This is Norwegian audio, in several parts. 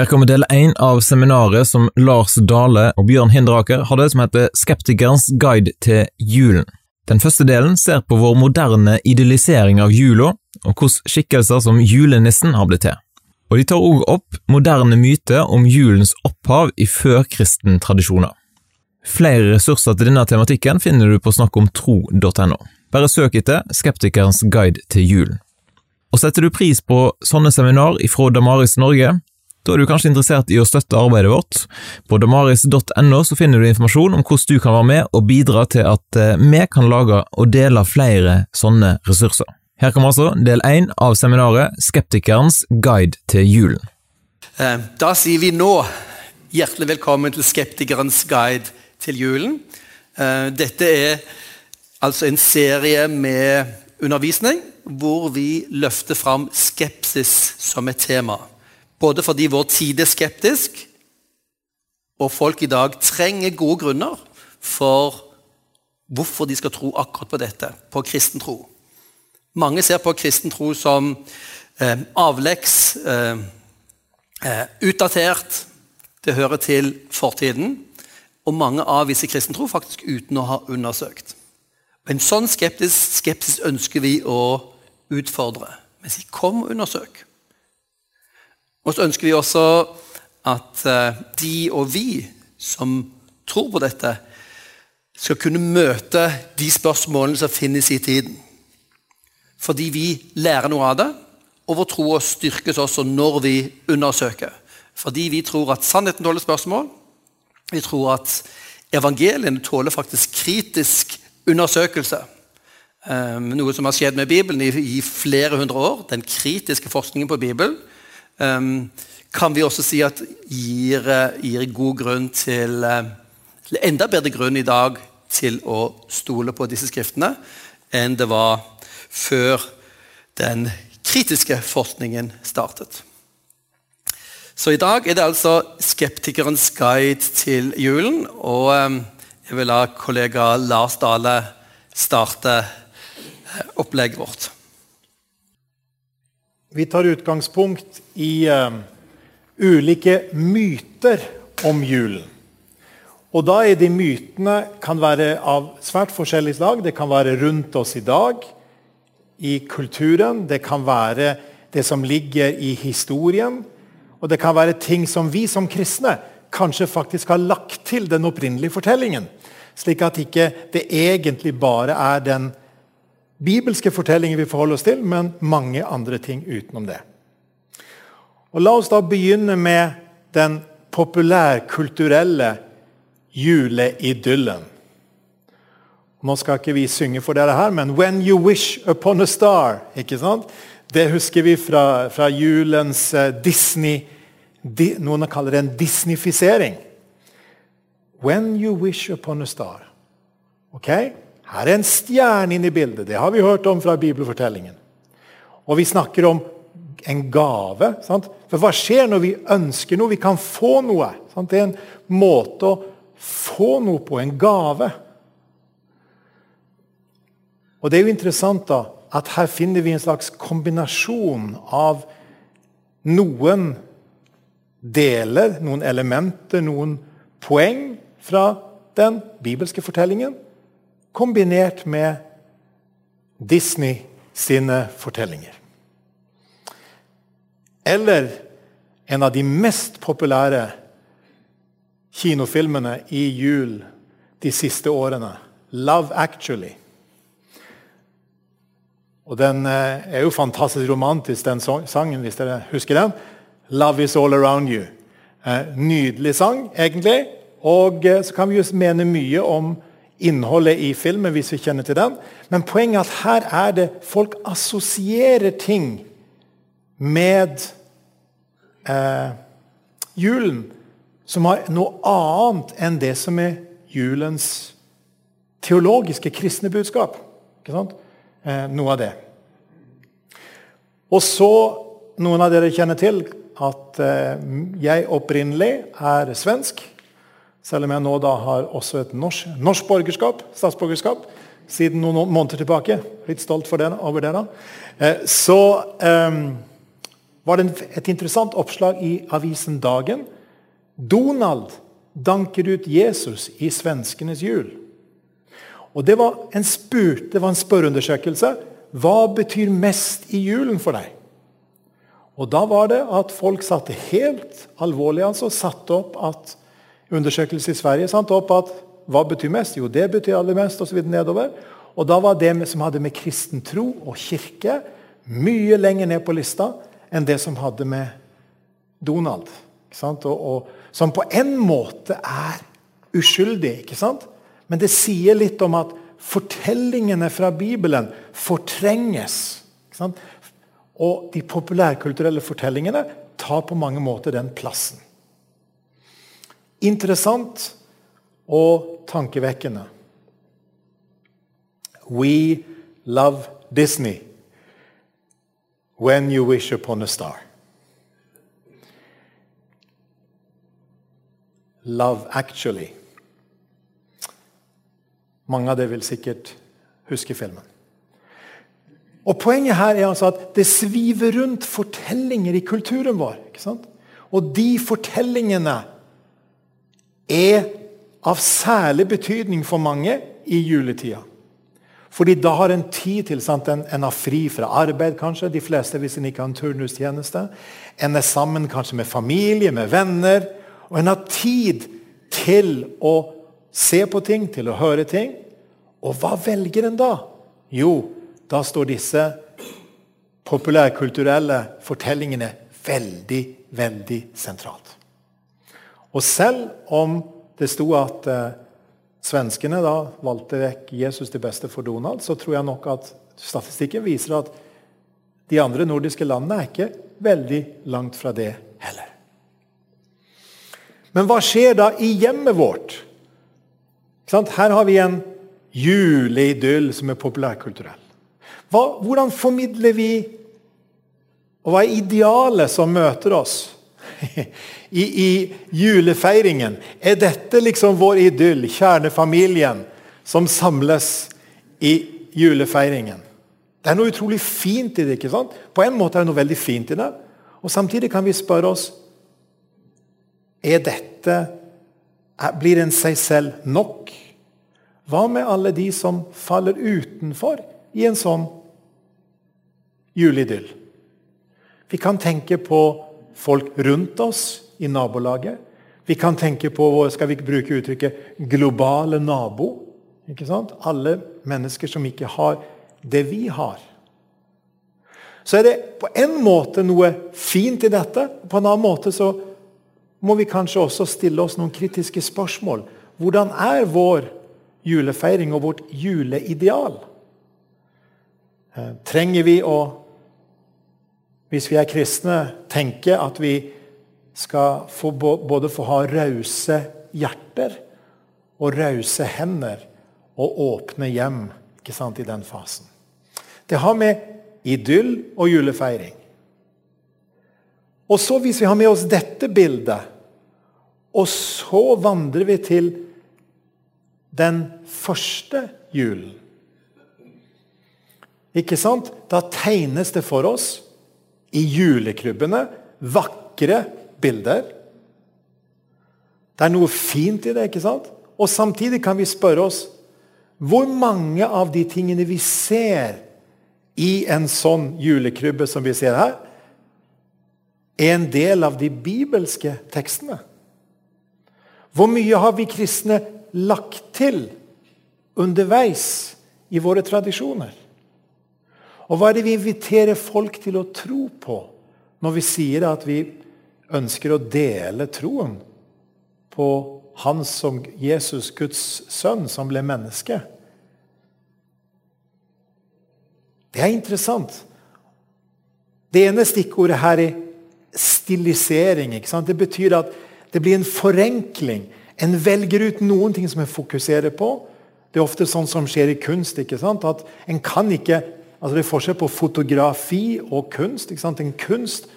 Her kommer del én av seminaret som Lars Dale og Bjørn Hinderaker hadde, som heter Skeptikerens guide til julen. Den første delen ser på vår moderne idealisering av jula, og hvordan skikkelser som julenissen har blitt til. Og de tar òg opp moderne myter om julens opphav i førkristen tradisjoner. Flere ressurser til denne tematikken finner du på snakkomtro.no. Bare søk etter Skeptikerens guide til julen. Og setter du pris på sånne seminar ifra Damaris Norge, da er du kanskje interessert i å støtte arbeidet vårt. På damaris.no så finner du informasjon om hvordan du kan være med og bidra til at eh, vi kan lage og dele flere sånne ressurser. Her kommer altså del én av seminaret Skeptikerens guide til julen. Eh, da sier vi nå hjertelig velkommen til Skeptikerens guide til julen. Eh, dette er altså en serie med undervisning hvor vi løfter fram skepsis som et tema. Både fordi vår tid er skeptisk, og folk i dag trenger gode grunner for hvorfor de skal tro akkurat på dette, på kristen tro. Mange ser på kristen tro som eh, avleggs, eh, eh, utdatert, det hører til fortiden. Og mange avviser kristen tro faktisk uten å ha undersøkt. En sånn skeptisk, skepsis ønsker vi å utfordre. Men si kom og undersøk. Og så ønsker vi også at eh, de og vi som tror på dette, skal kunne møte de spørsmålene som finnes i tiden. Fordi vi lærer noe av det, og vår tro styrkes også når vi undersøker. Fordi vi tror at sannheten tåler spørsmål. Vi tror at evangeliene tåler faktisk kritisk undersøkelse. Um, noe som har skjedd med Bibelen i, flere hundre år. Den kritiske forskningen på Bibelen kan vi også si at gir, gir god grunn til, uh, til, enda bedre grunn i dag til å stole på disse skriftene enn det var før den kritiske forskningen startet. Så i dag er det altså skeptikerens guide til julen. Og um, jeg vil la kollega Lars Dale starte eh, opplegget vårt. Vi tar utgangspunkt i uh, ulike myter om julen. Og da er de mytene kan være av svært forskjellig slag. Det kan være rundt oss i dag, i kulturen. Det kan være det som ligger i historien. Og det kan være ting som vi som kristne kanskje faktisk har lagt til den opprinnelige fortellingen. Slik at ikke det egentlig bare er den bibelske fortellinger vi forholder oss til, men mange andre ting utenom det. Og La oss da begynne med den populærkulturelle juleidyllen. Nå skal ikke vi synge for dere her, men 'When You Wish Upon a Star'. ikke sant? Det husker vi fra, fra julens uh, Disney di, Noen kaller det en disneyfisering. 'When You Wish Upon a Star'. Ok? Her er en stjerne inne i bildet. Det har vi hørt om fra bibelfortellingen. Og vi snakker om en gave. Sant? For hva skjer når vi ønsker noe? Vi kan få noe. Sant? Det er en måte å få noe på. En gave. Og det er jo interessant da, at her finner vi en slags kombinasjon av noen deler, noen elementer, noen poeng fra den bibelske fortellingen kombinert med Disney sine fortellinger. Eller en av de mest populære kinofilmene i jul de siste årene, 'Love Actually'. Og Den eh, er jo fantastisk romantisk, den sangen, hvis dere husker den. 'Love is all around you'. Eh, nydelig sang, egentlig. Og eh, så kan vi jo mene mye om innholdet i filmen, hvis vi kjenner til den. Men poenget er at her er det folk assosierer ting med eh, julen som har noe annet enn det som er julens teologiske kristne budskap. Eh, noe av det. Og så Noen av dere kjenner til at eh, jeg opprinnelig er svensk. Selv om jeg nå da har også et norsk, norsk borgerskap, statsborgerskap siden noen måneder tilbake. Litt stolt det, over det. da. Eh, så eh, var det et interessant oppslag i avisen Dagen. Donald danker ut Jesus i svenskenes jul. Og Det var en spurt, det var en spørreundersøkelse. Hva betyr mest i julen for deg? Og Da var det at folk satte helt alvorlig altså, satte opp at undersøkelse i Sverige sant, opp at hva betyr mest? Jo, det betyr aller mest, osv. nedover. Og da var det som hadde med kristen tro og kirke, mye lenger ned på lista enn det som hadde med Donald. Og, og, som på en måte er uskyldig. ikke sant? Men det sier litt om at fortellingene fra Bibelen fortrenges. Og de populærkulturelle fortellingene tar på mange måter den plassen. Interessant og tankevekkende. We love Disney when you wish upon a star. Love Actually. Mange av dere vil sikkert huske filmen. Og Poenget her er altså at det sviver rundt fortellinger i kulturen vår. Og de fortellingene er av særlig betydning for mange i juletida. Fordi da har en tid til sant? En, en har fri fra arbeid, kanskje. De fleste hvis en ikke har en turnustjeneste. En er sammen kanskje med familie, med venner. Og en har tid til å se på ting, til å høre ting. Og hva velger en da? Jo, da står disse populærkulturelle fortellingene veldig, veldig sentralt. Og selv om det sto at eh, svenskene da valgte vekk Jesus til beste for Donald, så tror jeg nok at statistikken viser at de andre nordiske landene er ikke veldig langt fra det heller. Men hva skjer da i hjemmet vårt? Her har vi en juleidyll som er populærkulturell. Hvordan formidler vi Og hva er idealet som møter oss i, i, julefeiringen? Er dette liksom vår idyll, kjernefamilien, som samles i julefeiringen? Det er noe utrolig fint i det. ikke sant? På en måte er det noe veldig fint i det. Og Samtidig kan vi spørre oss er dette Blir en seg selv nok? Hva med alle de som faller utenfor i en sånn juleidyll? Vi kan tenke på folk rundt oss i nabolaget. Vi kan tenke på skal vi bruke uttrykket, globale nabo. Ikke sant? Alle mennesker som ikke har det vi har. Så er det på en måte noe fint i dette. På en annen måte så må vi kanskje også stille oss noen kritiske spørsmål. Hvordan er vår julefeiring og vårt juleideal? Eh, trenger vi å, hvis vi er kristne, tenke at vi skal få både få ha rause hjerter og rause hender og åpne hjem ikke sant, i den fasen? Det har med idyll og julefeiring. Og så Hvis vi har med oss dette bildet, og så vandrer vi til den første julen Ikke sant? Da tegnes det for oss i julekrybbene vakre bilder. Det er noe fint i det, ikke sant? Og samtidig kan vi spørre oss hvor mange av de tingene vi ser i en sånn julekrybbe som vi ser her, er en del av de bibelske tekstene. Hvor mye har vi kristne lagt til underveis i våre tradisjoner? Og hva er det vi inviterer folk til å tro på når vi sier at vi ønsker å dele troen på Han som Jesus, Guds sønn, som ble menneske? Det er interessant. Det ene stikkordet her er stilisering. Det betyr at det blir en forenkling. En velger ut noen ting som en fokuserer på. Det er ofte sånn som skjer i kunst. At en kan ikke, altså Det er forskjell på fotografi og kunst. En kunst,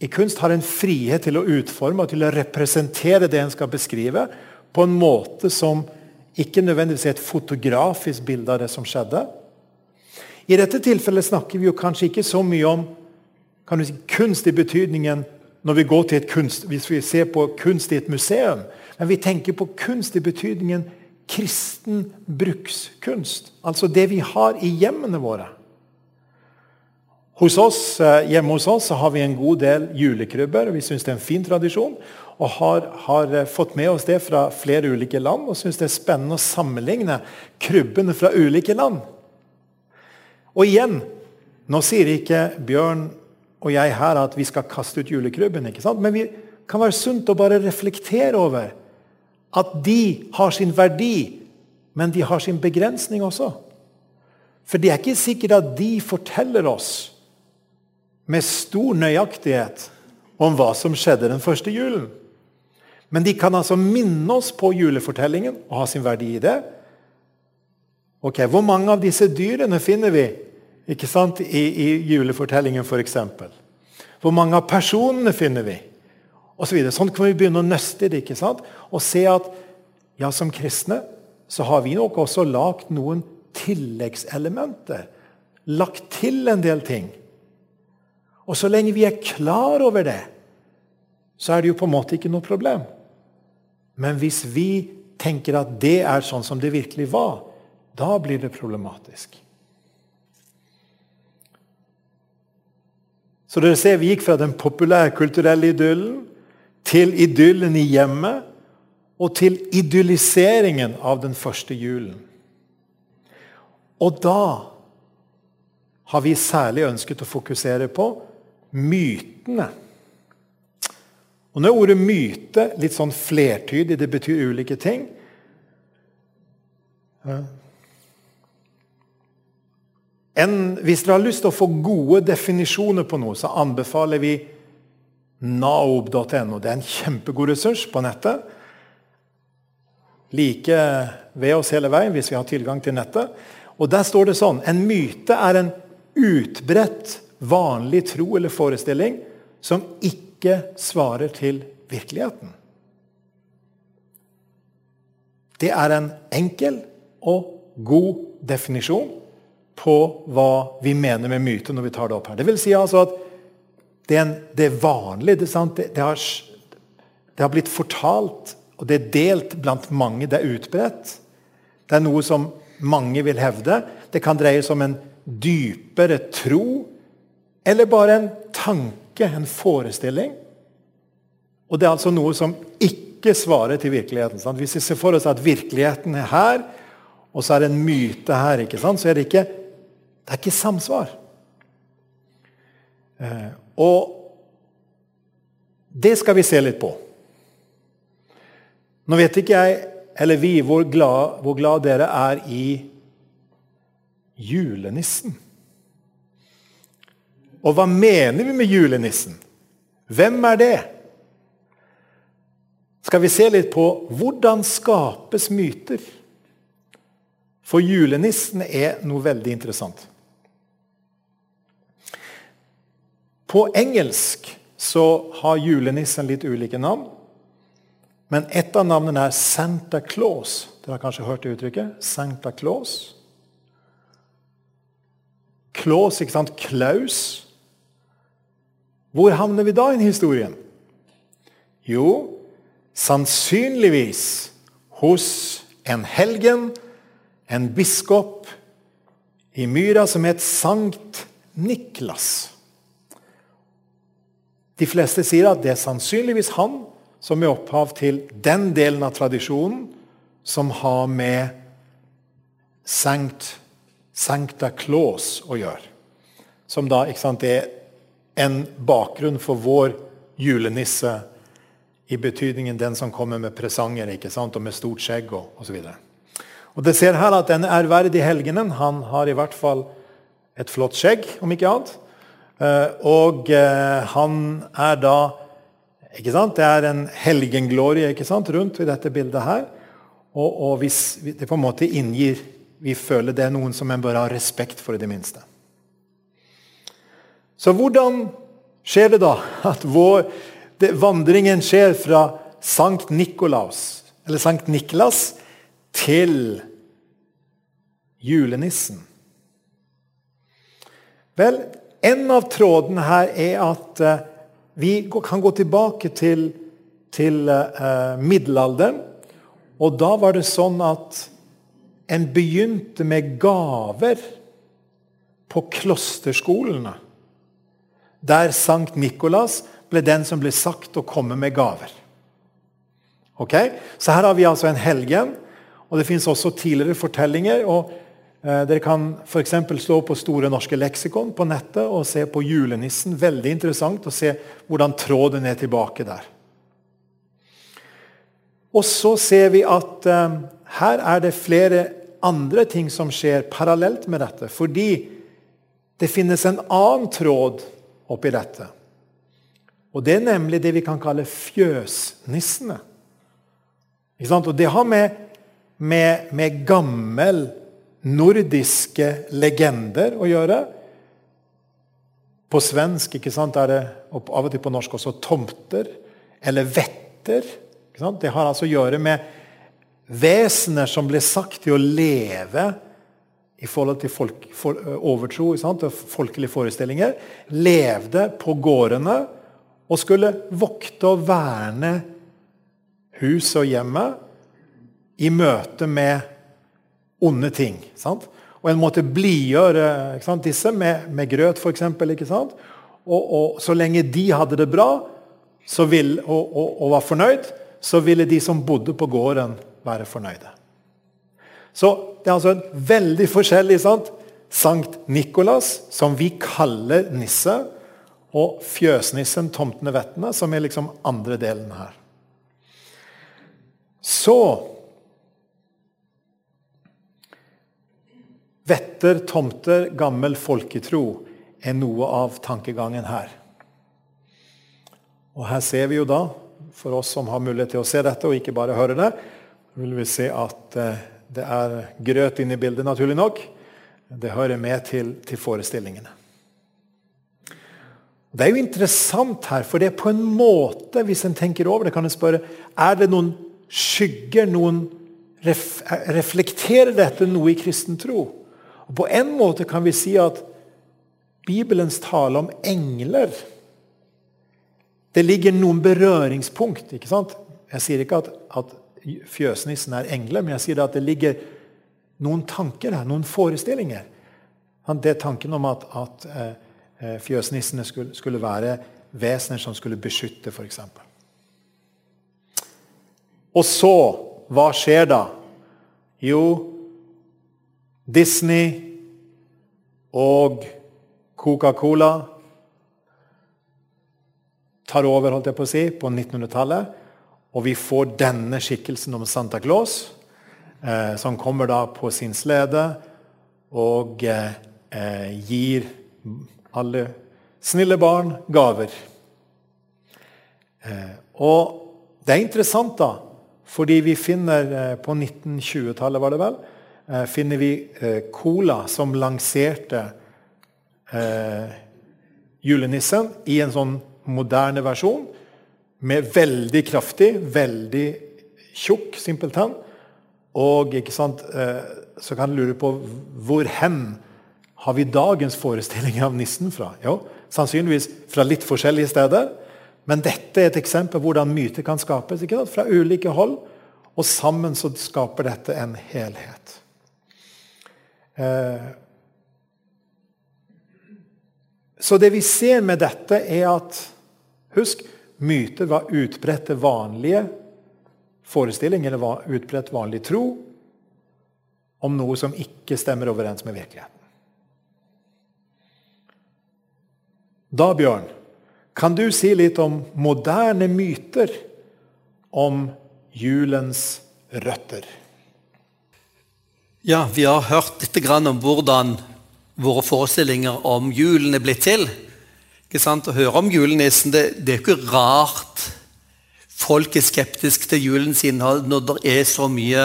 I kunst har en frihet til å utforme og til å representere det en skal beskrive, på en måte som ikke nødvendigvis er et fotografisk bilde av det som skjedde. I dette tilfellet snakker vi jo kanskje ikke så mye om si, kunst i betydningen når vi går til et kunst, hvis vi ser på kunst i et museum. Men vi tenker på kunst i betydningen kristen brukskunst. Altså det vi har i hjemmene våre. Hos oss, eh, hjemme hos oss har vi en god del julekrybber. og Vi syns det er en fin tradisjon. Og har, har, eh, fått med oss det fra flere ulike land og syns det er spennende å sammenligne krybbene fra ulike land. Og igjen, nå sier ikke Bjørn og jeg her at vi skal kaste ut julekrybben. ikke sant? Men vi kan være sunt å bare reflektere over at de har sin verdi, men de har sin begrensning også. For det er ikke sikkert at de forteller oss med stor nøyaktighet om hva som skjedde den første julen. Men de kan altså minne oss på julefortellingen og ha sin verdi i det. Ok, Hvor mange av disse dyrene finner vi ikke sant, i, i julefortellingen f.eks.? Hvor mange av personene finner vi? Og så videre. sånn kan vi begynne å nøste i det ikke sant? og se at ja, som kristne så har vi nok også lagd noen tilleggselementer. Lagt til en del ting. Og så lenge vi er klar over det, så er det jo på en måte ikke noe problem. Men hvis vi tenker at det er sånn som det virkelig var, da blir det problematisk. Så dere ser, Vi gikk fra den populærkulturelle idyllen til idyllen i hjemmet og til idylliseringen av den første julen. Og da har vi særlig ønsket å fokusere på mytene. Og Nå er ordet myte litt sånn flertydig. Det betyr ulike ting. En, hvis dere har lyst til å få gode definisjoner på noe, så anbefaler vi naob.no. Det er en kjempegod ressurs på nettet. Like ved oss hele veien hvis vi har tilgang til nettet. Og Der står det sånn En myte er en utbredt, vanlig tro eller forestilling som ikke svarer til virkeligheten. Det er en enkel og god definisjon på hva vi mener med myte når vi tar det opp her. Det vil si altså at det er, en, det er vanlig. Det, det, det, har, det, har, blitt fortalt, og det er delt blant mange. Det er utbredt. Det er noe som mange vil hevde. Det kan dreie seg om en dypere tro, eller bare en tanke, en forestilling. Og det er altså noe som ikke svarer til virkeligheten. Sant? Hvis vi ser for oss at virkeligheten er her, og så er det en myte her, så er det ikke det er ikke samsvar. Eh, og det skal vi se litt på. Nå vet ikke jeg, eller vi, hvor glad, hvor glad dere er i julenissen. Og hva mener vi med julenissen? Hvem er det? Skal vi se litt på hvordan skapes myter? For julenissen er noe veldig interessant. På engelsk så har julenissen litt ulike navn. Men ett av navnene er Santa Claus. Dere har kanskje hørt det uttrykket? Santa Claus. Claus, ikke sant? Klaus. Hvor havner vi da i historien? Jo, sannsynligvis hos en helgen, en biskop i Myra som het Sankt Niklas. De fleste sier at det er sannsynligvis han som er opphav til den delen av tradisjonen som har med Sankt, Sankta Claus å gjøre. Som da sant, er en bakgrunn for vår julenisse i betydningen den som kommer med presanger ikke sant, og med stort skjegg og osv. Det ser her at den ærverdige helgenen han har i hvert fall et flott skjegg, om ikke annet. Eh, og eh, han er da ikke sant? Det er en helgenglorie ikke sant, rundt i dette bildet her. Og, og hvis det på en måte inngir Vi føler det er noen som en bør ha respekt for, i det minste. Så hvordan skjer det da at vår, det, vandringen skjer fra Sankt Nikolaus, eller Sankt Niklas til julenissen? Vel, En av trådene her er at eh, vi kan gå tilbake til, til uh, middelalderen. Og da var det sånn at en begynte med gaver på klosterskolene. Der Sankt Nikolas ble den som ble sagt å komme med gaver. Ok? Så her har vi altså en helgen. Og det fins også tidligere fortellinger. og Eh, dere kan f.eks. slå på Store norske leksikon på nettet og se på julenissen. Veldig interessant å se hvordan tråden er tilbake der. Og så ser vi at um, her er det flere andre ting som skjer parallelt med dette. Fordi det finnes en annen tråd oppi dette. Og Det er nemlig det vi kan kalle fjøsnissene. Og Det har med, med, med gammel nordiske legender å gjøre. På svensk ikke sant, er det og av og til på norsk også tomter eller vetter. Det har altså å gjøre med vesener som ble sagt til å leve i forhold til folk, for, overtro og folkelige forestillinger. Levde på gårdene og skulle vokte og verne huset og hjemmet i møte med onde ting. Sant? Og en måtte blidgjøre disse med, med grøt, f.eks. Og, og så lenge de hadde det bra vil, og, og, og, var fornøyd, så ville de som bodde på gården, være fornøyde. Så det er altså en veldig forskjellig sant? Sankt Nikolas, som vi kaller nisse, og fjøsnissen, tomtene vettene, som er liksom andre delen her. Så Vetter, tomter, gammel folketro er noe av tankegangen her. Og Her ser vi jo da, for oss som har mulighet til å se dette og ikke bare høre det, vil vi se at eh, det er grøt inne i bildet, naturlig nok. Det hører med til, til forestillingene. Det er jo interessant her, for det er på en måte, hvis en tenker over det, kan en spørre er det noen skygger, noen ref, Reflekterer dette noe i kristen tro? På en måte kan vi si at Bibelens tale om engler Det ligger noen berøringspunkt. ikke sant? Jeg sier ikke at, at fjøsnissen er engler, men jeg sier at det ligger noen tanker her, noen forestillinger. Det er tanken om at, at eh, eh fjøsnissene skulle, skulle, være vesener som skulle beskytte, f.eks. Og så Hva skjer da? Jo, Disney og Coca-Cola tar over holdt jeg på å si, på 1900-tallet. Og vi får denne skikkelsen om Santa Claus, eh, som kommer da på sin slede og eh, gir alle snille barn gaver. Eh, og det er interessant, da, fordi vi finner eh, på 1920-tallet, var det vel, Eh, finner vi eh, Cola som lanserte julenissen i en sånn moderne versjon. Med veldig kraftig, veldig tjukk simpelthen. Og sant, så kan du lure på hvor hen har vi dagens forestilling av nissen fra? Jo, sannsynligvis fra litt forskjellige steder. Men dette er et eksempel på hvordan myter kan skapes fra ulike hold. Og sammen så skaper dette en helhet. Eh, så det vi ser med dette, er at Husk, myter var utbredte vanlige forestillinger, eller utbredt vanlig tro om noe som ikke stemmer overens med virkeligheten. Da, Bjørn, kan du si litt om moderne myter om julens røtter? Ja, vi har hørt litt om hvordan våre forestillinger om julen er blitt til. Ikke sant? Å høre om julenissen det, det er jo ikke rart folk er skeptiske til julens innhold når det er så mye,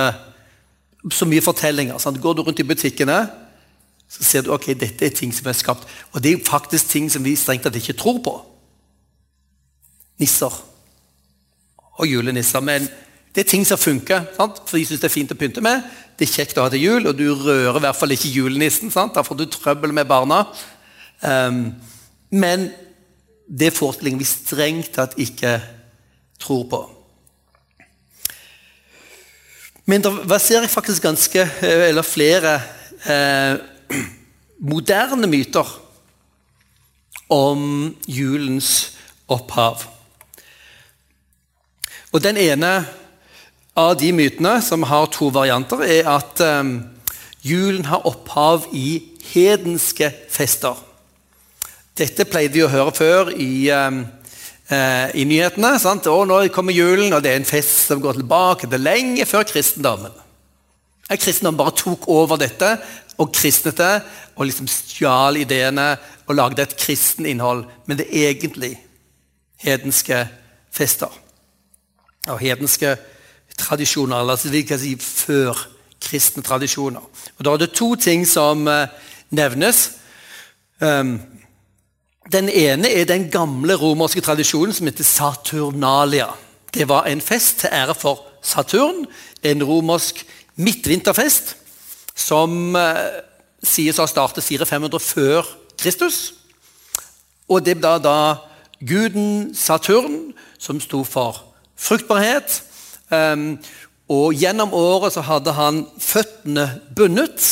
så mye fortellinger. Sant? Går du rundt i butikkene, så ser du ok, dette er ting som er skapt. Og det er faktisk ting som vi strengt tatt ikke tror på. Nisser og julenisser. Men det er ting som funker, sant? for de syns det er fint å pynte med. Det er kjekt å ha til jul, og du rører i hvert fall ikke julenissen. sant? Da får du trøbbel med barna. Um, men det forestillinger vi strengt tatt ikke tror på. Men det verserer faktisk ganske, eller flere eh, moderne myter om julens opphav. Og Den ene av de mytene, som har to varianter, er at eh, julen har opphav i hedenske fester. Dette pleide vi å høre før i, eh, i nyhetene. Sant? Og nå kommer julen, og det er en fest som går tilbake til lenge før kristendommen. Kristendommen bare tok over dette og kristnet det, og liksom stjal ideene og lagde et kristen innhold. Men det er egentlig hedenske fester. Og hedenske tradisjoner, eller altså, vi kan si før kristne tradisjoner. Og Da er det to ting som uh, nevnes. Um, den ene er den gamle romerske tradisjonen som heter Saturnalia. Det var en fest til ære for Saturn, en romersk midtvinterfest som eh, sies å ha startet 500 før Kristus. Og det ble da guden Saturn som sto for fruktbarhet. Um, og gjennom året så hadde han føttene bundet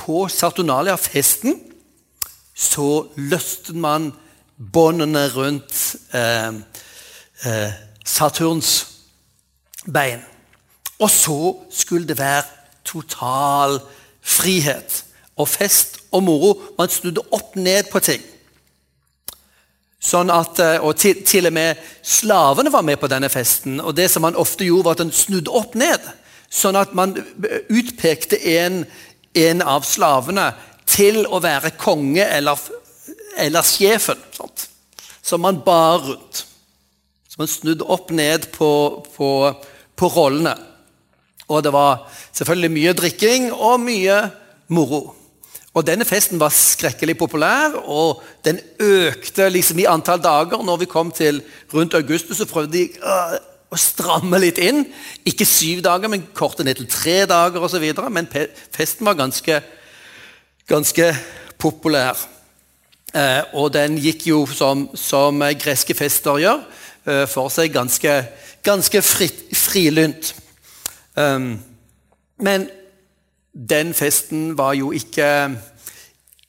på Saturnalia-festen så løste man båndene rundt eh, eh, Saturns bein. Og så skulle det være total frihet og fest og moro. Man snudde opp ned på ting. Sånn at, eh, og til, til, og med slavene var med på denne festen. og det som man ofte gjorde var at man snudde opp ned. Sånn at man utpekte en, en av slavene til å være konge eller, eller sjefen. Sant? Som man bar rundt. Så man snudde opp ned på, på, på rollene. Og det var selvfølgelig mye drikking og mye moro. Og Denne festen var skrekkelig populær, og den økte liksom i antall dager. Når vi kom til rundt august, så prøvde de øh, å stramme litt inn. Ikke syv dager, men korte ned til tre dager osv. Men festen var ganske ganske populær. Eh, og den gikk jo, som, som greske fester gjør, eh, for seg ganske, ganske fri, frilynt. Um, men den festen var jo ikke,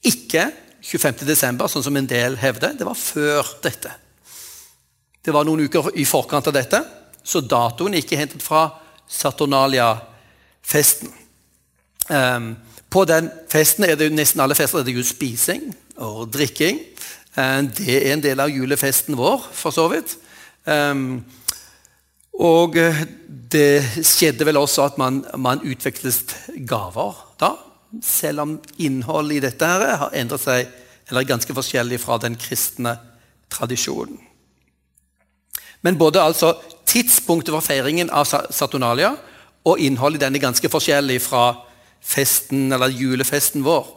ikke 25. desember, sånn som en del hevder. Det var før dette. Det var noen uker i forkant av dette, så datoen er ikke hentet fra Saturnalia-festen. Um, på den festen er det jo nesten alle fester er det jo spising og drikking. Eh, det er en del av julefesten vår, for så vidt. Ehm, og eh, det skjedde vel også at man, man utvekslet gaver da. Selv om innholdet i dette her har endret seg eller er ganske forskjellig fra den kristne tradisjonen. Men både altså tidspunktet for feiringen av Saturnalia og innholdet i den er ganske forskjellig fra festen eller julefesten vår.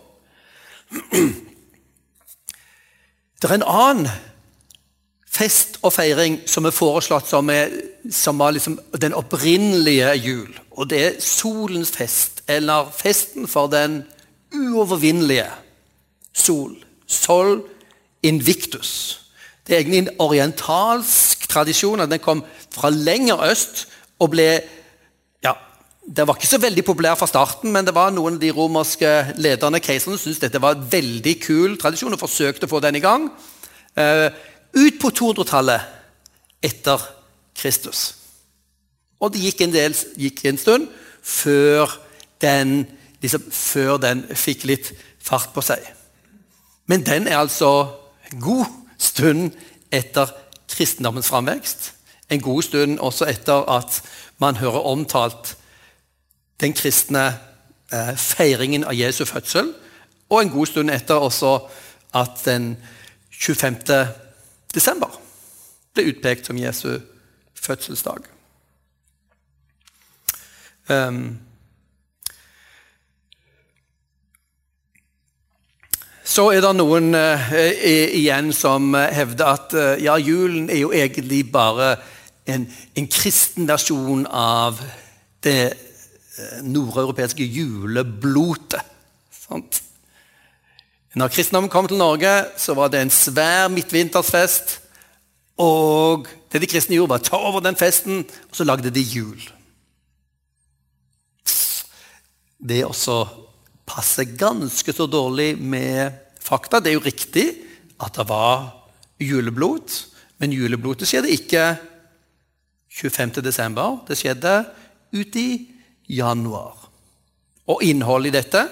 Det er en annen fest og feiring som er foreslått som, er, som var liksom den opprinnelige jul. Og det er solens fest, eller festen for den uovervinnelige sol. Sol invictus. Det er egentlig en orientalsk tradisjon. at Den kom fra lenger øst og ble det var ikke så veldig populær fra starten, men det var noen av de romerske lederne keiserne syntes dette var en veldig kul tradisjon og forsøkte å få den i gang. Uh, ut på 200-tallet etter Kristus. Og det gikk en, del, gikk en stund før den, liksom, før den fikk litt fart på seg. Men den er altså en god stund etter kristendommens framvekst. En god stund også etter at man hører omtalt den kristne eh, feiringen av Jesu fødsel, og en god stund etter også at den 25. desember ble utpekt som Jesu fødselsdag. Um, Så er det noen uh, igjen som hevder at uh, ja, julen er jo egentlig bare en, en kristen versjon av det nordeuropeiske juleblotet. Sant? Når kristendommen kom til Norge, så var det en svær midtvintersfest. Og det de kristne gjorde, var å ta over den festen, og så lagde de jul. Det også passer ganske så dårlig med fakta. Det er jo riktig at det var juleblod, men juleblodet skjedde ikke 25. desember. Det skjedde ute i januar. Og innholdet i dette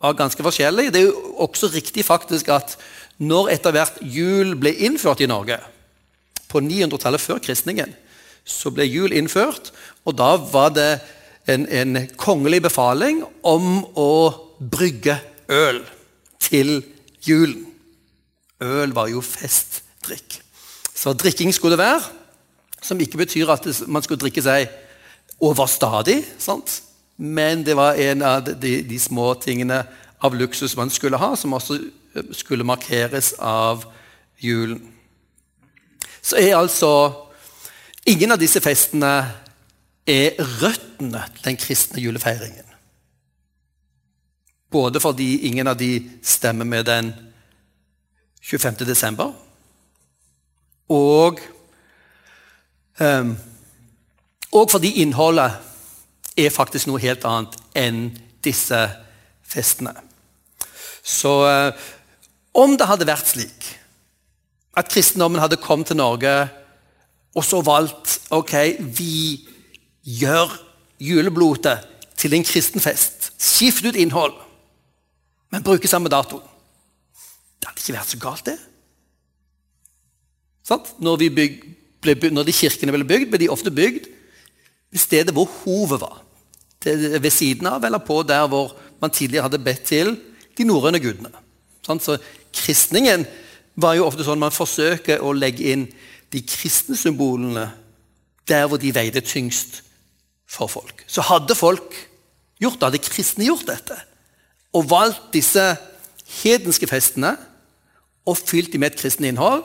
var ganske forskjellig. Det er jo også riktig faktisk at når etter hvert jul ble innført i Norge, på 900-tallet før kristningen, så ble jul innført, og da var det en, en kongelig befaling om å brygge øl til julen. Øl var jo festdrikk. Så drikking skulle det være, som ikke betyr at man skulle drikke seg overstadig. sant? Men det var en av de, de, små tingene av luksus man skulle ha, som også eh, skulle markeres av julen. Så er altså Ingen av disse festene er røttene til den kristne julefeiringen. Både fordi ingen av de stemmer med den 25. desember, og, um, og fordi innholdet er faktisk noe helt annet enn disse festene. Så eh, om det hadde vært slik at kristendommen hadde kommet til Norge og så valgt ok, vi gjør juleblotet til en kristenfest. Skift ut innhold, men bruke samme dato. Det hadde ikke vært så galt, det. Når, bygd, ble, når, de kirkene ble bygd, ble de ofte bygd stedet hvor hovet var ved siden av eller på der hvor man tidligere hadde bedt til de norrøne gudene. Så Kristningen var jo ofte sånn man forsøker å legge inn de kristne symbolene der hvor de veide tyngst for folk. Så hadde folk gjort det, hadde kristne gjort dette, og valgt disse hedenske festene og fylt dem med et kristent innhold,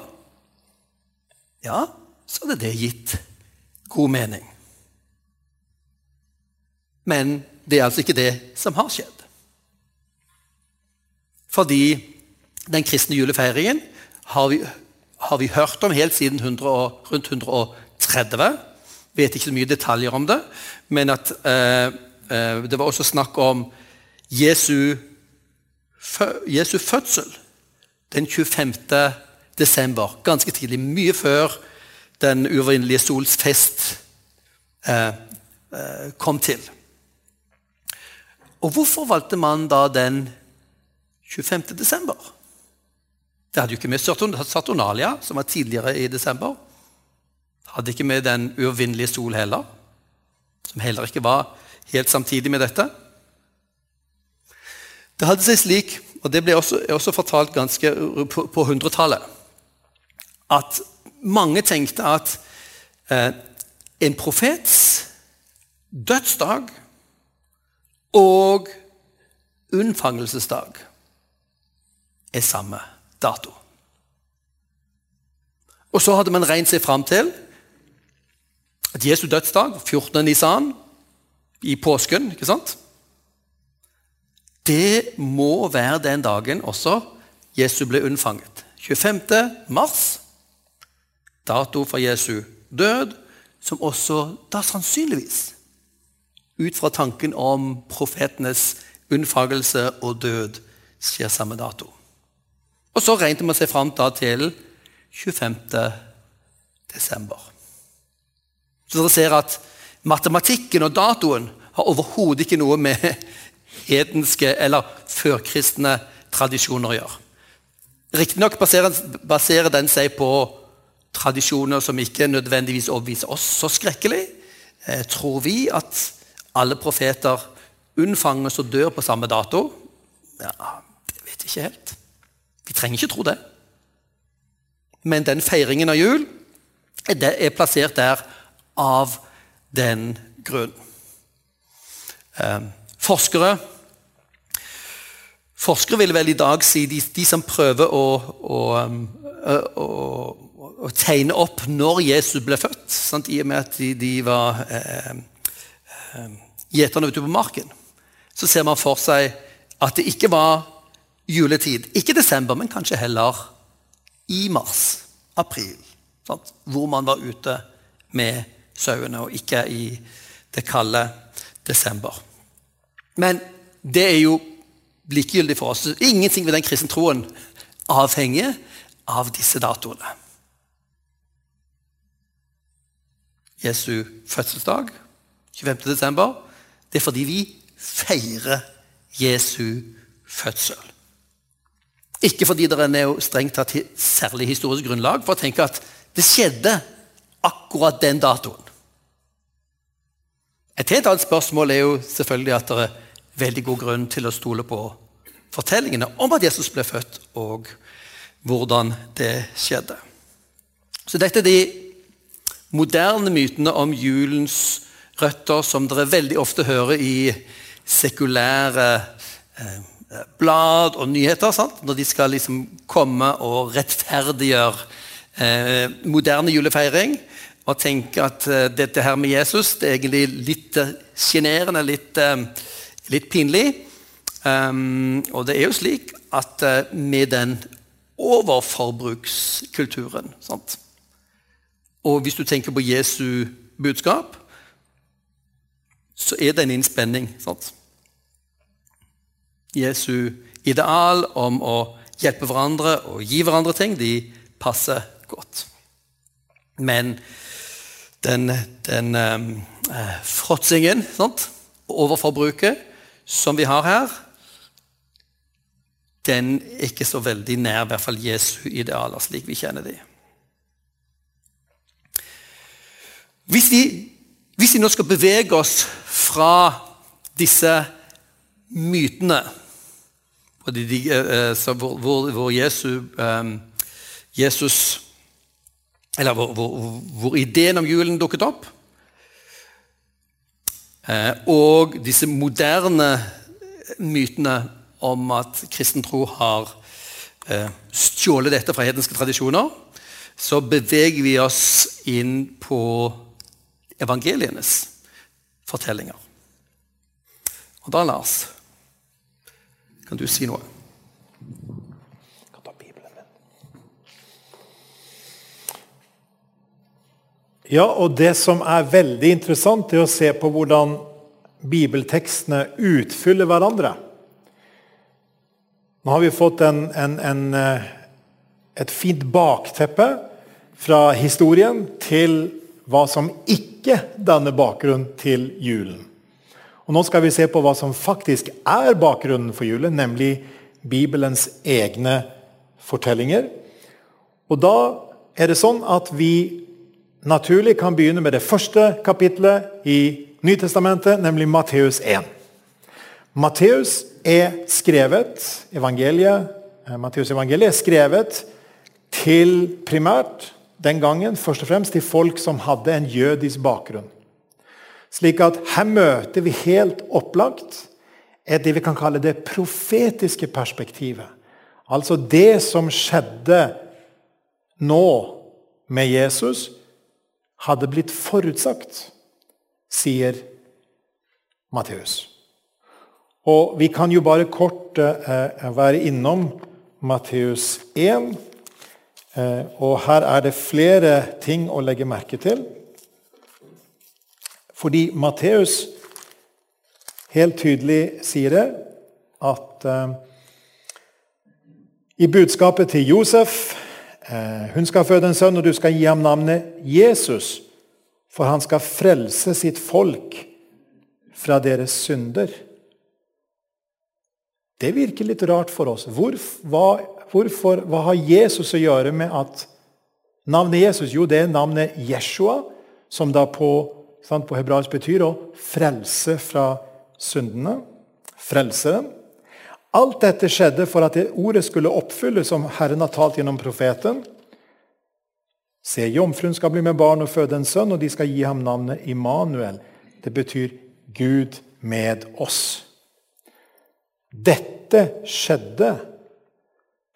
ja, så hadde det gitt god mening. Men det er altså ikke det som har skjedd. Fordi den kristne julefeiringen har vi, har vi hørt om helt siden 100, rundt 130. Vet ikke så mye detaljer om det, men at eh, eh, det var også snakk om Jesu, Jesu fødsel den 25. desember. Ganske tidlig, mye før den uovervinnelige sols fest eh, eh kom til. Og hvorfor valgte man da den 25. desember? Det hadde jo ikke med Saturnalia, som var tidligere i desember. Hadde ikke med den uovervinnelige sol heller, som heller ikke var helt samtidig med dette. Det hadde seg slik, og det ble også, også fortalt ganske på, på 100-tallet, at mange tenkte at eh, en profets dødsdag og unnfangelsesdag er samme dato. Og så hadde man regnet seg fram til at Jesu dødsdag, 14. nisan, i påsken ikke sant? Det må være den dagen også Jesu ble unnfanget. 25. mars, dato for Jesu død, som også da sannsynligvis ut fra tanken om profetenes unnfagelse og død skjer samme dato. Og så regnet man seg fram til 25. desember. Så dere ser at matematikken og datoen har overhodet ikke noe med hedenske eller førkristne tradisjoner å gjøre. Riktignok baserer, baserer den seg på tradisjoner som ikke nødvendigvis overbeviser oss så skrekkelig. Eh, tror vi at alle profeter unnfanges og dør på samme dato? Ja, Det vet jeg ikke helt. Vi trenger ikke tro det. Men den feiringen av jul er plassert der av den grunn. Eh, forskere Forskere vil vel i dag si de, de som prøver å, å, å, å, tegne opp når Jesus ble født, sant? i og med at de, de var Eh, gjeterne ute på marken, så ser man for seg at det ikke var juletid. Ikke desember, men kanskje heller i mars, april. Sant? Hvor man var ute med sauene, og ikke i det kalde desember. Men det er jo likegyldig for oss. Ingenting ved den kristne troen avhenger av disse datoene. Jesu fødselsdag, 25. desember, det er fordi vi feirer Jesu fødsel. Ikke fordi det er noe strengt tatt særlig historisk grunnlag for å tenke at det skjedde akkurat den datoen. Et helt annet spørsmål er jo selvfølgelig at det er veldig god grunn til å stole på fortellingene om at Jesus ble født, og hvordan det skjedde. Så dette er de moderne mytene om julens røtter som dere veldig ofte hører i sekulære eh, blad og nyheter. Sant? Når de skal liksom komme og rettferdiggjøre eh, moderne julefeiring. Og tenke at eh, dette her med Jesus det er egentlig litt sjenerende, litt, litt, pinlig. Og det er jo slik at med den overforbrukskulturen sant? Og hvis du tenker på Jesu budskap, så er det en innspenning. sant? Jesu ideal om å hjelpe hverandre og gi hverandre ting, de passer godt. Men den, den eh, fråtsingen og overforbruket som vi har her, den er ikke så veldig nær i hvert fall Jesu idealer, slik vi kjenner dem. Hvis de, hvis de nå skal bevege oss fra disse mytene eh, eh, hvor, hvor, eh, Jesus Eller hvor, hvor, ideen om julen dukket opp. Og disse moderne mytene om at kristen tro har stjålet dette fra hedenske tradisjoner, så beveger vi oss inn på evangelienes fortellinger. Og da, Lars kan du si noe? Ja, og det som er veldig interessant, er å se på hvordan bibeltekstene utfyller hverandre. Nå har vi fått en, en, en, eh, et fint bakteppe fra historien til hva som ikke danner bakgrunn til julen. Og Nå skal vi se på hva som faktisk er bakgrunnen for julen, nemlig Bibelens egne fortellinger. Og Da er det sånn at vi naturlig kan begynne med det første kapitlet i Nytestamentet, nemlig Matteus 1. Matteus er skrevet, evangeliet, eh, Matteus evangeliet er skrevet til primært den gangen først og fremst til folk som hadde en jødisk bakgrunn. Slik at her møter vi helt opplagt et det vi kan kalle det profetiske perspektivet. Altså det som skjedde nå med Jesus, hadde blitt forutsagt, sier Matteus. Og Vi kan jo bare kort eh, være innom Matteus 1. Eh, og her er det flere ting å legge merke til. Fordi Matteus helt tydelig sier det at uh, i budskapet til Josef uh, Hun skal føde en sønn, og du skal gi ham navnet Jesus, for han skal frelse sitt folk fra deres synder. Det virker litt rart for oss. Hvor, hva, hvorfor, hva har Jesus å gjøre med at navnet Jesus? Jo, det er navnet Jeshua, som da på sant, på hebraisk betyr å frelse fra syndene. Frelseren. Alt dette skjedde for at det ordet skulle oppfylles som Herren har talt gjennom profeten. Se, jomfruen skal bli med barn og føde en sønn, og de skal gi ham navnet Immanuel. Det betyr Gud med oss. Dette skjedde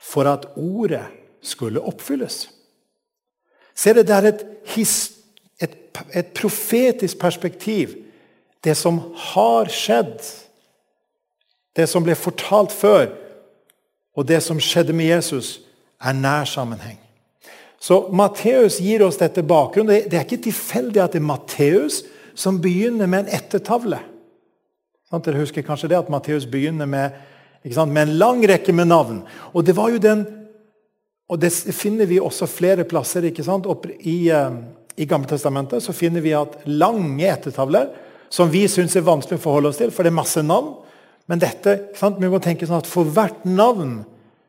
for at ordet skulle oppfylles. Se, det er et et, et profetisk perspektiv. Det som har skjedd, det som ble fortalt før, og det som skjedde med Jesus, er nær sammenheng. Så Matteus gir oss dette bakgrunnen. Det er ikke tilfeldig at det er Matteus som begynner med en ettertavle. Dere husker kanskje det at Matteus begynner med, med, en lang rekke med navn. Og det var jo den, og det finner vi også flere plasser. ikke sant? I, uh, i Gammeltestamentet så finner vi at lange ettertavler, som vi syns er vanskelig å forholde oss til, for det er masse navn. Men dette, sant, vi må tenke sånn at for hvert navn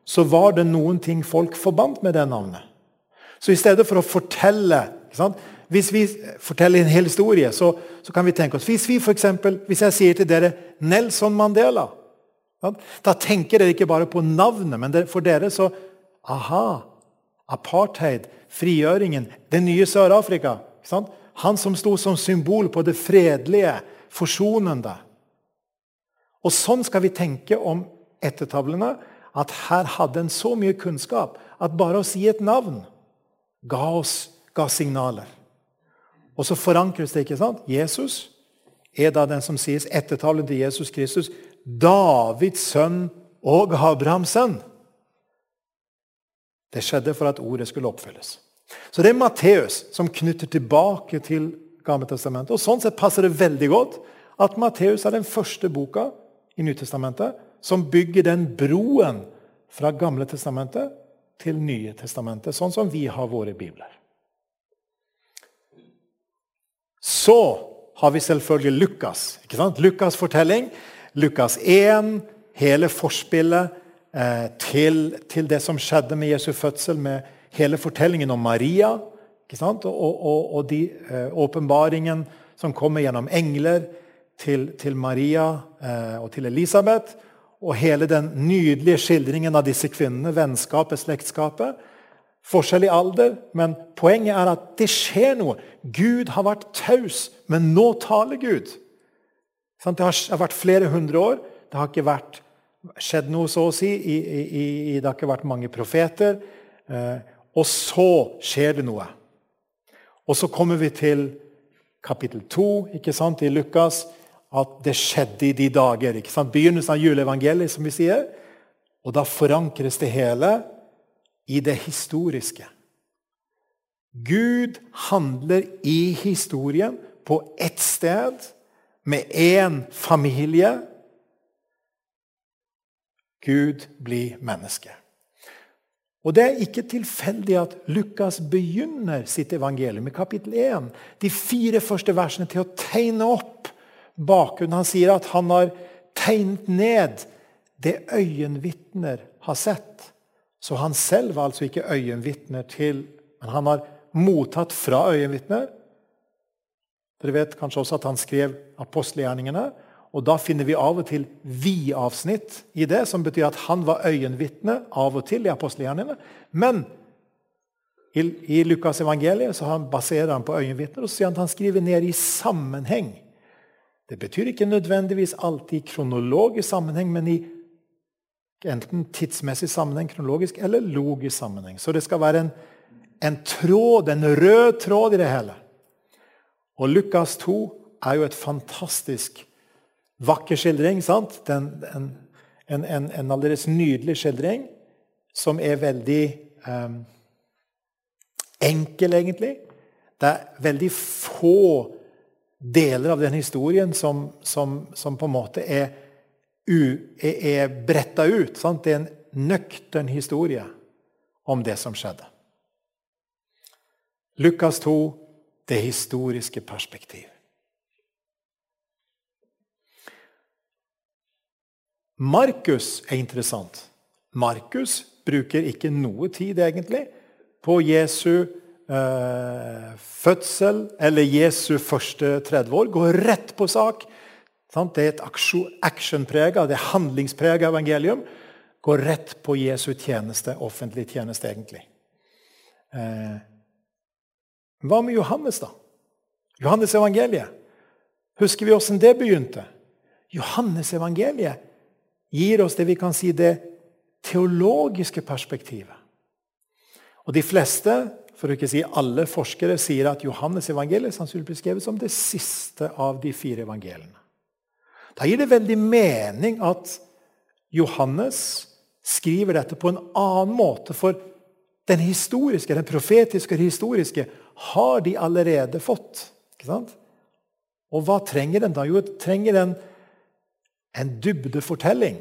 så var det noen ting folk forbandt med det navnet. Så i stedet for å fortelle Hvis vi forteller en hel historie, så, så kan vi tenke oss Hvis vi for eksempel, hvis jeg sier til dere Nelson Mandela, da tenker dere ikke bare på navnet, men for dere så Aha! Apartheid, frigjøringen, det nye Sør-Afrika. Han som sto som symbol på det fredelige, forsonende. Og Sånn skal vi tenke om ettertavlene. At her hadde en så mye kunnskap at bare å si et navn ga oss ga signaler. Og så forankres det. ikke sant? Jesus er da den som sies ettertavlen til Jesus Kristus. Davids sønn og Abrahams sønn. Det skjedde for at ordet skulle oppfylles. Så det er Matteus som knytter tilbake til Gammeltestamentet. Og Sånn sett passer det veldig godt at Matteus er den første boka i Nytestamentet som bygger den broen fra Gamle testamentet til Nye testamentet, sånn som vi har våre bibler. Så har vi selvfølgelig Lukas. ikke sant? Lukas' fortelling. Lukas 1, hele forspillet eh, til, til, det som skjedde med Jesu fødsel, med hele fortellingen om Maria. Og, og, og de eh, åpenbaringen som kommer gjennom engler til, til Maria eh, og til Elisabeth og hele den nydelige skildringen av disse kvinnene, vennskapet, slektskapet. Forskjell i alder, men poenget er at det skjer noe. Gud har vært taus, men nå taler Gud. Det har vært flere hundre år. Det har ikke vært, skjedd noe, så å si. I, i, i, det har ikke vært mange profeter. Eh, og så skjer det noe. Og så kommer vi til kapittel 2 i Lukas at det skjedde i de dager. ikke sant? Begynnelsen av juleevangeliet, som vi sier. Og da forankres det hele i det historiske. Gud handler i historien på ett sted, med én familie. Gud blir menneske. Og Det er ikke tilfeldig at Lukas begynner sitt evangelium i kapittel 1, de fire første versene, til å tegne opp bakgrunnen. Han sier at han har tegnet ned det øyenvitner har sett. Så han selv var altså ikke øyenvitner til Men han har mottatt fra øyenvitner. Dere vet kanskje også at han skrev apostelgjerningene. Og Da finner vi av og til vi-avsnitt i det, som betyr at han var øyenvitne av og til i apostelgjerningene. Men i, i Lukas evangeliet så han baserer han på øyenvitner og så sier han at han skriver ned i sammenheng det betyr ikke nødvendigvis alltid i kronologisk sammenheng, men i enten tidsmessig sammenheng, kronologisk, eller logisk sammenheng. Så det skal være en, en tråd, en rød tråd i det hele. Og Lukas 2 er jo et fantastisk vakker skildring. sant? Den, en, en, en, en aldeles nydelig skildring som er veldig um, enkel, egentlig. Det er veldig få deler av den historien som, som, som på en måte er, er, er bretta ut. Sant? Det er en nøktern historie om det som skjedde. Lukas 2 det historiske perspektiv. Markus er interessant. Markus bruker ikke noe tid egentlig på Jesu eh, fødsel eller Jesu første 30 år. Går rett på sak. Sant? Det er et actionprega, det er handlingsprega evangelium. Går rett på Jesu tjeneste, offentlig tjeneste, egentlig. Eh, hva med Johannes, da? Johannes evangeliet. Husker vi åssen det begynte? Johannes evangeliet gir oss det vi kan si det teologiske perspektivet. Og De fleste for å ikke si alle forskere sier at Johannes evangeliet sannsynligvis blir skrevet som det siste av de fire evangeliene. Da gir det veldig mening at Johannes skriver dette på en annen måte. For den historiske, den profetiske og historiske har de allerede fått. Ikke sant? Og hva trenger den da? Jo, den trenger en, en dybdefortelling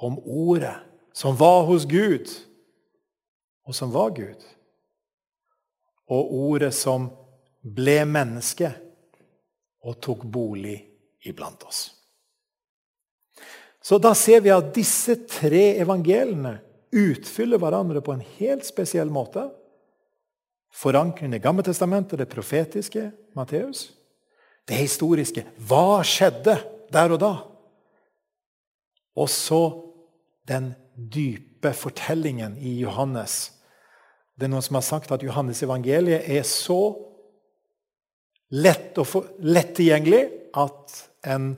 om ordet som var hos Gud, og som var Gud. Og ordet som ble menneske og tok bolig iblant oss. Så da ser vi at disse tre evangeliene utfyller hverandre på en helt spesiell måte. Forankringen i Gammeltestamentet, det profetiske, Matteus. Det historiske. Hva skjedde der og da? Og så den dype fortellingen i Johannes. Det er noen som har sagt at Johannes evangeliet er så lett, lett tilgjengelig at en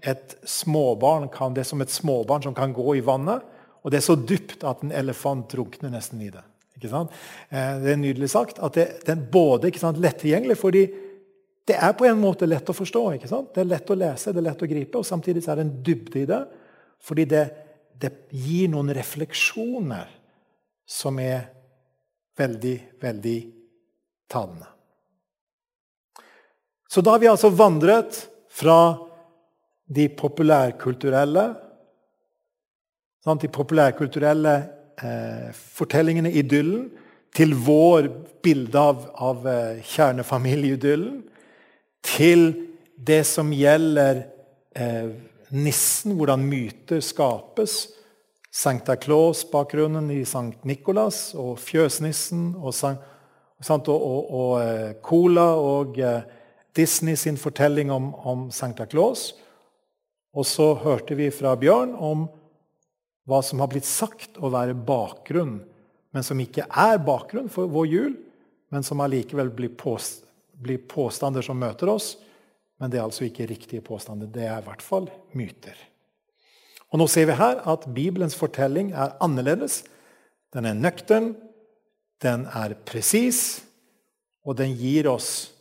et småbarn kan, det er som et småbarn som kan gå i vannet. Og det er så dypt at en elefant drukner nesten i det. Ikke sant? Eh, det er nydelig sagt. at det, er både ikke sant, lett tilgjengelig, fordi det er på en måte lett å forstå. ikke sant? Det er lett å lese, det er lett å gripe, og samtidig er det en dybde i det. Fordi det, det gir noen refleksjoner som er veldig, veldig talende. Så da har vi altså vandret fra de populærkulturelle sant? De populærkulturelle eh, fortellingene, idyllen, til vår bilde av, av eh, kjernefamilieidyllen. Til det som gjelder eh, nissen, hvordan myter skapes. Sankta Claus-bakgrunnen i Sankt Nikolas og fjøsnissen og, og, og, og eh, Cola og eh, Disney sin fortelling om, om Sankta Claus. Og så hørte vi fra Bjørn om hva som har blitt sagt å være bakgrunn, men som ikke er bakgrunn for vår jul, men som allikevel blir, påst blir påstander som møter oss. Men det er altså ikke riktige påstander. Det er i hvert fall myter. Og Nå ser vi her at Bibelens fortelling er annerledes. Den er nøktern, den er presis, og den gir oss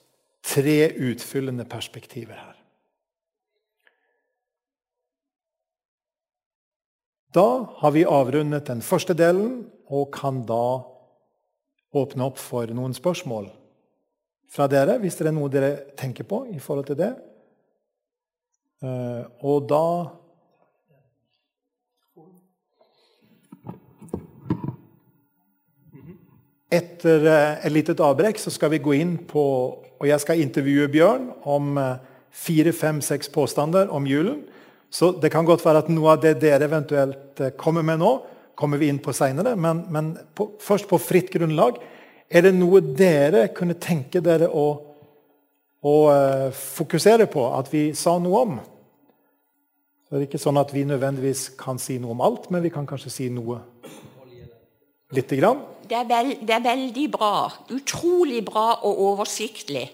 tre utfyllende perspektiver her. Da har vi avrundet den første delen og kan da åpne opp for noen spørsmål fra dere, hvis det er noe dere tenker på i forhold til det. Eh, og da Etter eh, et lite avbrekk så skal vi gå inn på Og jeg skal intervjue Bjørn om eh, fire, fem, seks påstander om julen. Så det kan godt være at noe av det dere eventuelt eh, kommer med nå, kommer vi inn på seinere. Men, men på, først på fritt grunnlag. Er det noe dere kunne tenke dere å, å uh, fokusere på at vi sa noe om? Det er ikke sånn at vi nødvendigvis kan si noe om alt, men vi kan kanskje si noe lite grann. Det er, veld, det er veldig bra. Utrolig bra og oversiktlig.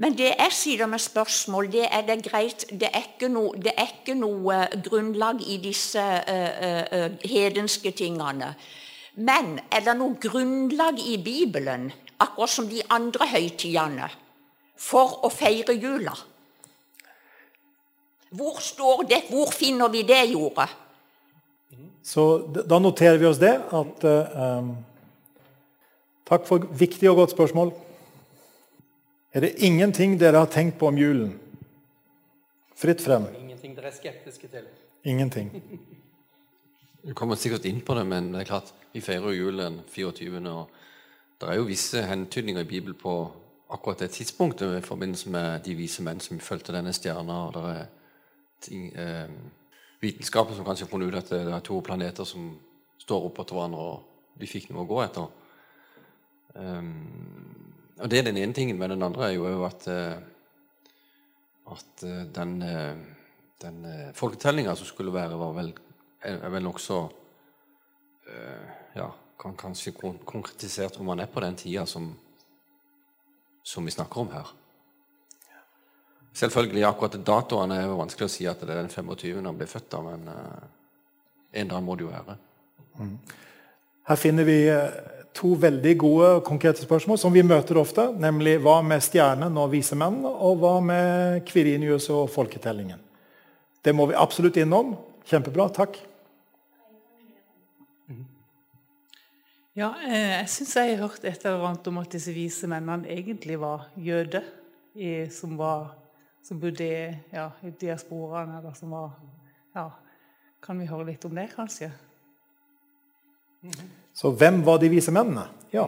Men det jeg sier med spørsmål, det er det greit. Det er ikke noe, er ikke noe grunnlag i disse uh, uh, hedenske tingene. Men er det noe grunnlag i Bibelen, akkurat som de andre høytidene, for å feire jula? Hvor står det? Hvor finner vi det jordet? Så da noterer vi oss det. At, uh, takk for viktig og godt spørsmål. Er det ingenting dere har tenkt på om julen? Fritt frem. Ingenting dere er skeptiske til? Ingenting. Du kommer sikkert inn på det, men det er klart, vi feirer jo julen 24. og Det er jo visse hentydninger i Bibelen på akkurat det tidspunktet i forbindelse med de vise menn som fulgte denne stjerna. og det er ting, eh, Vitenskapen som kanskje har funnet ut at det er to planeter som står oppå hverandre, og de fikk noe å gå etter. Um, og Det er den ene tingen. Men den andre er jo at, eh, at eh, den, eh, den folketellinga som skulle være, var vel, er vel nokså ja, kan kanskje konkretisert om man er på den tida som, som vi snakker om her. Selvfølgelig, akkurat datoene er jo vanskelig å si at det er den 25. han ble født, da, men en dag må det jo være. Mm. Her finner vi to veldig gode og konkrete spørsmål som vi møter ofte. Nemlig hva med stjernen og vise menn, og hva med Kvirinius og folketellingen? Det må vi absolutt innom. Kjempebra. Takk. Ja, eh, jeg syns jeg har hørt et eller annet om at disse vise mennene egentlig var jøder som, var, som bodde i, ja, i diasporaen, eller som var Ja, kan vi høre litt om det, kanskje? Så hvem var de vise mennene? Ja.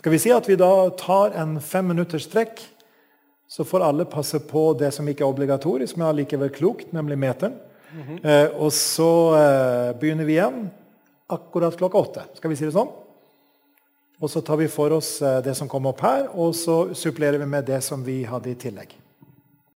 Skal vi si at vi da tar en fem minutters trekk, Så får alle passe på det som ikke er obligatorisk, men allikevel klokt, nemlig meteren. eh, og så eh, begynner vi igjen akkurat klokka åtte. Skal vi si det sånn? Og så tar vi for oss eh, det som kom opp her, og så supplerer vi med det som vi hadde i tillegg.